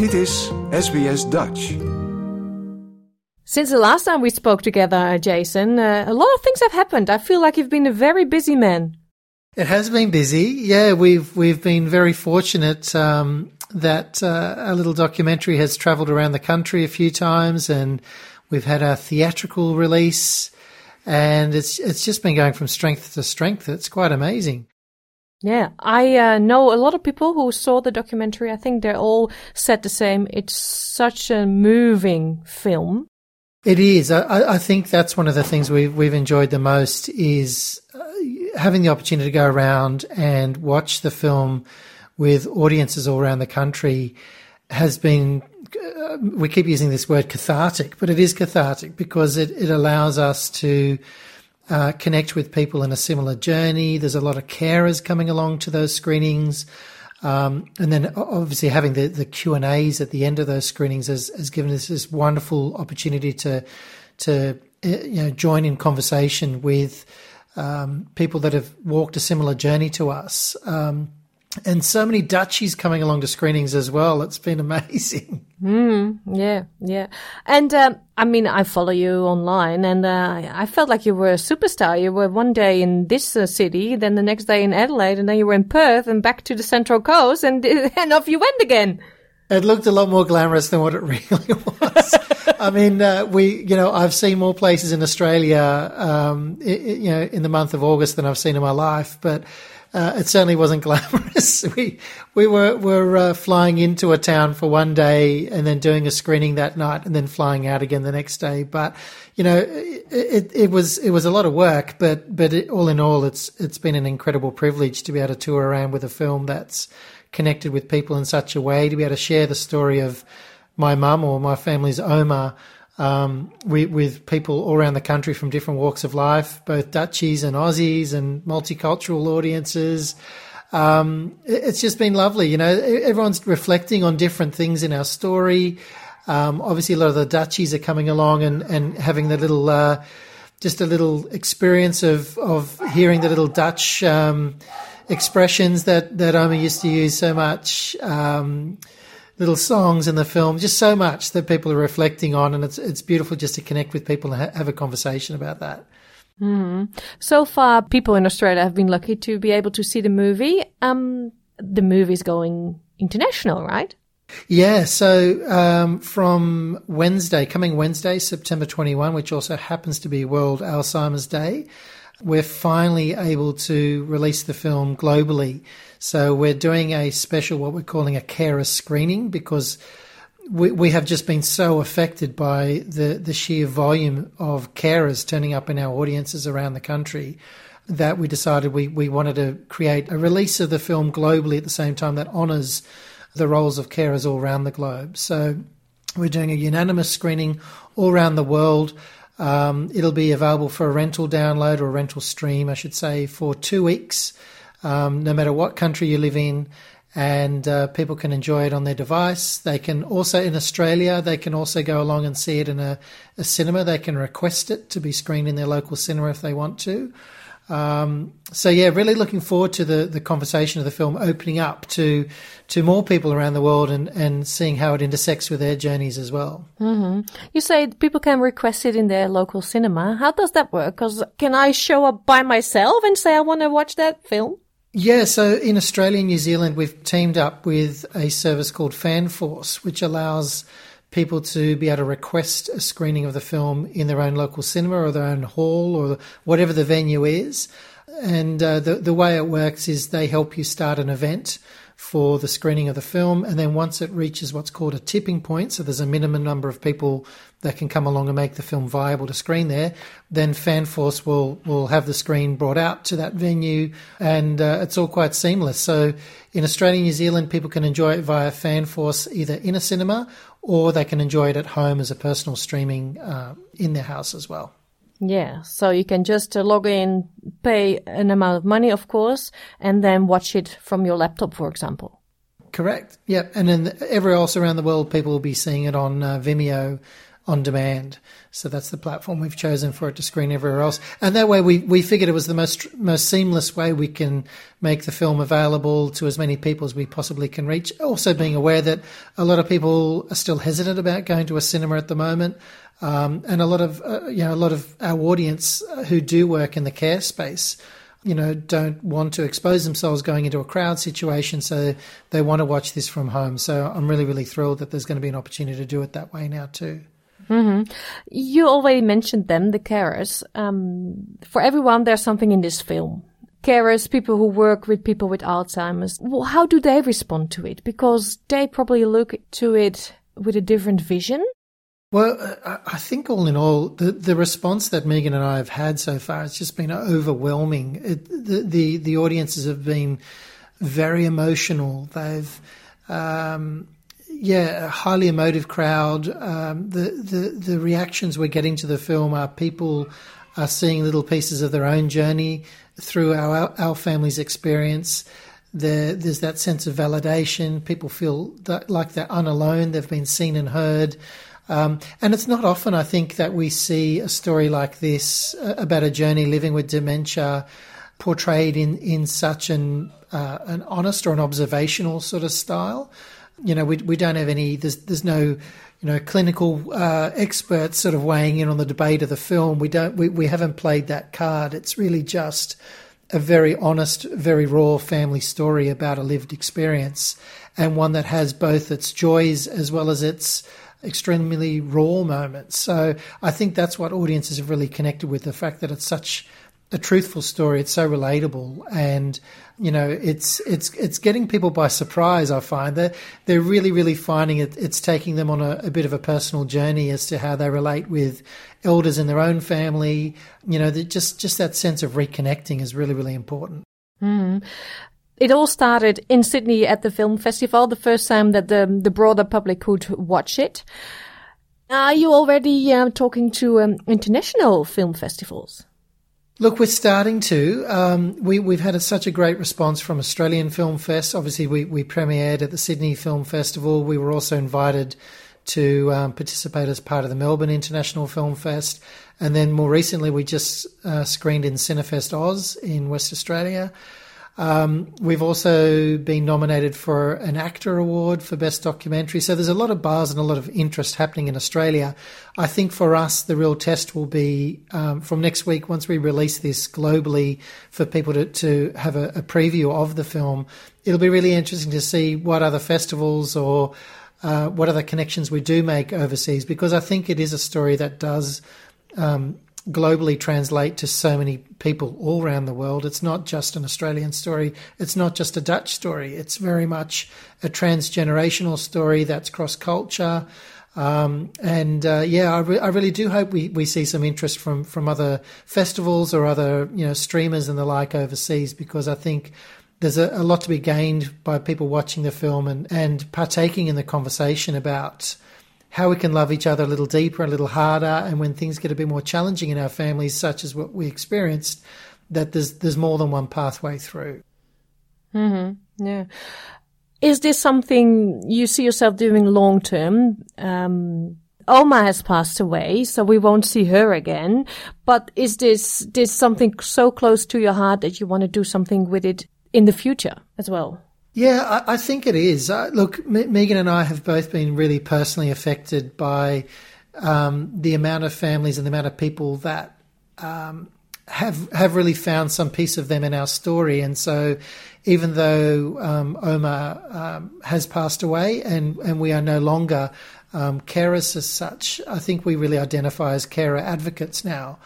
Dit is SBS Dutch. Since the last time we spoke together, Jason, uh, a lot of things have happened. I feel like you've been a very busy man. It has been busy. Yeah, we've we've been very fortunate um, that uh, our little documentary has travelled around the country a few times, and we've had a theatrical release, and it's it's just been going from strength to strength. It's quite amazing. Yeah, I uh, know a lot of people who saw the documentary. I think they all said the same. It's such a moving film. It is. I, I think that's one of the things we've we've enjoyed the most is uh, having the opportunity to go around and watch the film with audiences all around the country has been. Uh, we keep using this word cathartic, but it is cathartic because it, it allows us to uh, connect with people in a similar journey. There's a lot of carers coming along to those screenings. Um, and then obviously having the, the Q and A's at the end of those screenings has, has given us this wonderful opportunity to, to, uh, you know, join in conversation with, um, people that have walked a similar journey to us. Um, and so many Dutchies coming along to screenings as well. It's been amazing. Mm, yeah, yeah. And um, I mean, I follow you online, and uh, I felt like you were a superstar. You were one day in this uh, city, then the next day in Adelaide, and then you were in Perth, and back to the Central Coast, and and off you went again. It looked a lot more glamorous than what it really was. I mean, uh, we, you know, I've seen more places in Australia, um, it, you know, in the month of August than I've seen in my life, but uh, it certainly wasn't glamorous. we we were were uh, flying into a town for one day and then doing a screening that night and then flying out again the next day. But you know, it, it, it was it was a lot of work. But but it, all in all, it's it's been an incredible privilege to be able to tour around with a film that's connected with people in such a way to be able to share the story of my mum or my family's Oma um, we, with people all around the country from different walks of life, both Dutchies and Aussies and multicultural audiences. Um, it's just been lovely. You know, everyone's reflecting on different things in our story. Um, obviously, a lot of the Dutchies are coming along and, and having the little, uh, just a little experience of, of hearing the little Dutch um, expressions that, that Oma used to use so much. Little songs in the film, just so much that people are reflecting on, and it's it's beautiful just to connect with people and ha- have a conversation about that. Mm. So far, people in Australia have been lucky to be able to see the movie. Um, the movie's going international, right? Yeah, so um, from Wednesday, coming Wednesday, September 21, which also happens to be World Alzheimer's Day, we're finally able to release the film globally. So we're doing a special, what we're calling a carer screening, because we, we have just been so affected by the, the sheer volume of carers turning up in our audiences around the country that we decided we, we wanted to create a release of the film globally at the same time that honours the roles of carers all around the globe. So we're doing a unanimous screening all around the world. Um, it'll be available for a rental download or a rental stream, I should say, for two weeks, um, no matter what country you live in. And uh, people can enjoy it on their device. They can also, in Australia, they can also go along and see it in a, a cinema. They can request it to be screened in their local cinema if they want to. Um, so yeah, really looking forward to the, the conversation of the film opening up to to more people around the world and, and seeing how it intersects with their journeys as well. Mm-hmm. You say people can request it in their local cinema. How does that work? Because can I show up by myself and say I want to watch that film? Yeah, so in Australia and New Zealand, we've teamed up with a service called FanForce, which allows people to be able to request a screening of the film in their own local cinema or their own hall or whatever the venue is. And uh, the the way it works is they help you start an event for the screening of the film, and then once it reaches what's called a tipping point, so there's a minimum number of people that can come along and make the film viable to screen there, then FanForce will will have the screen brought out to that venue, and uh, it's all quite seamless. So in Australia and New Zealand, people can enjoy it via FanForce either in a cinema or they can enjoy it at home as a personal streaming uh, in their house as well. Yeah, so you can just uh, log in, pay an amount of money, of course, and then watch it from your laptop, for example. Correct. Yep. And then everywhere else around the world, people will be seeing it on uh, Vimeo on demand. So that's the platform we've chosen for it to screen everywhere else. And that way we, we figured it was the most, most seamless way we can make the film available to as many people as we possibly can reach. Also being aware that a lot of people are still hesitant about going to a cinema at the moment. Um, and a lot of, uh, you know, a lot of our audience who do work in the care space, you know, don't want to expose themselves going into a crowd situation, so they want to watch this from home. So I'm really, really thrilled that there's going to be an opportunity to do it that way now too. Mm-hmm. You already mentioned them, the carers. Um, for everyone, there's something in this film. Carers, people who work with people with Alzheimer's, well, how do they respond to it? Because they probably look to it with a different vision. Well, I think all in all, the, the response that Megan and I have had so far has just been overwhelming. It, the, the, the audiences have been very emotional. They've, um, yeah, a highly emotive crowd. Um, the, the the reactions we're getting to the film are people are seeing little pieces of their own journey through our our family's experience. There, there's that sense of validation. People feel that, like they're unalone. They've been seen and heard. Um, and it's not often, I think, that we see a story like this uh, about a journey living with dementia portrayed in, in such an, uh, an honest or an observational sort of style. You know, we, we don't have any, there's, there's no, you know, clinical uh, experts sort of weighing in on the debate of the film. We don't, we, we haven't played that card. It's really just a very honest, very raw family story about a lived experience and one that has both its joys as well as its extremely raw moments. So I think that's what audiences have really connected with the fact that it's such a truthful story. It's so relatable, and you know, it's it's it's getting people by surprise. I find that they're really really finding it. It's taking them on a, a, bit of a personal journey as to how they relate with elders in their own family. You know, just just that sense of reconnecting is really really important. Mm. It all started in Sydney at the film festival, the first time that the, the broader public could watch it. Are you already uh, talking to um, international film festivals? Look, we're starting to. Um, we, we've had a, such a great response from Australian Film Fest. Obviously, we, we premiered at the Sydney Film Festival. We were also invited to um, participate as part of the Melbourne International Film Fest. And then more recently, we just uh, screened in Cinefest Oz in West Australia. Um, we've also been nominated for an AACTA award for best documentary. So there's a lot of bars and a lot of interest happening in Australia. I think for us, the real test will be um, from next week once we release this globally for people to, to have a, a, preview of the film. It'll be really interesting to see what other festivals or uh, what other connections we do make overseas because I think it is a story that does. Um, globally translate to so many people all around the world. It's not just an Australian story. It's not just a Dutch story. It's very much a transgenerational story that's cross culture. Um, and uh, yeah, I, re- I, really do hope we, we see some interest from, from other festivals or other you know streamers and the like overseas because I think there's a, a lot to be gained by people watching the film and, and partaking in the conversation about how we can love each other a little deeper, a little harder, and when things get a bit more challenging in our families, such as what we experienced, that there's there's more than one pathway through. Mm-hmm. Yeah. Is this something you see yourself doing long term? Um, Oma has passed away, so we won't see her again. But is this this something so close to your heart that you want to do something with it in the future as well? Yeah, I, I think it is. Uh, look, M- Megan and I have both been really personally affected by um, the amount of families and the amount of people that um, have have really found some piece of them in our story. And so, even though um, Oma um, has passed away and and we are no longer um, carers as such, I think we really identify as carer advocates now.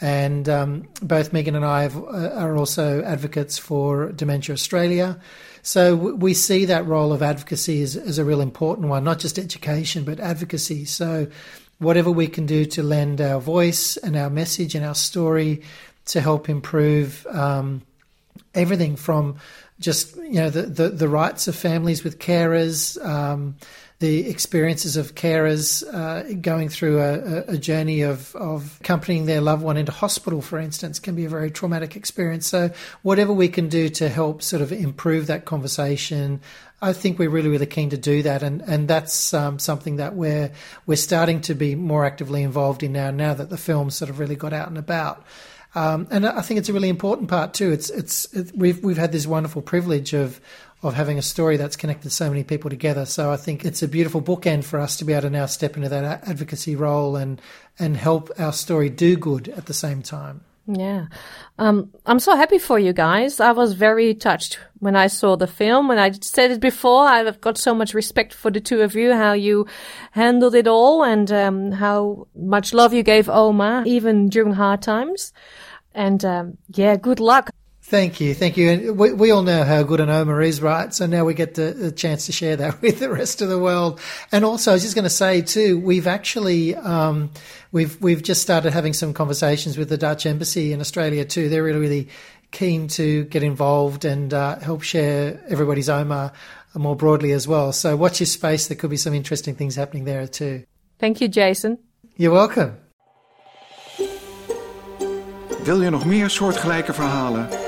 And um, both Megan and I have, uh, are also advocates for Dementia Australia. So we see that role of advocacy as, as a real important one, not just education, but advocacy. So whatever we can do to lend our voice and our message and our story to help improve um, everything from just you know the, the, the, rights of families with carers, um, the experiences of carers uh, going through a, a, journey of, of accompanying their loved one into hospital, for instance, can be a very traumatic experience. So, whatever we can do to help sort of improve that conversation, I think we're really, really keen to do that, and and that's um, something that we're we're starting to be more actively involved in now. Now that the film sort of really got out and about. Um, and I think it's a really important part too. It's it's it, we've we've had this wonderful privilege of of having a story that's connected so many people together. So I think it's a beautiful bookend for us to be able to now step into that advocacy role and and help our story do good at the same time. Yeah. Um, I'm so happy for you guys. I was very touched when I saw the film. When I said it before, I've got so much respect for the two of you, how you handled it all and um, how much love you gave Oma, even during hard times. And um, yeah, good luck. Thank you, thank you. And we, we all know how good an Oma is, right? So now we get the, the chance to share that with the rest of the world. And also, I was just going to say too, we've actually um, we've we've just started having some conversations with the Dutch embassy in Australia too. They're really really keen to get involved and uh, help share everybody's Oma more broadly as well. So watch your space. There could be some interesting things happening there too. Thank you, Jason. You're welcome. Wil je nog meer soortgelijke verhalen?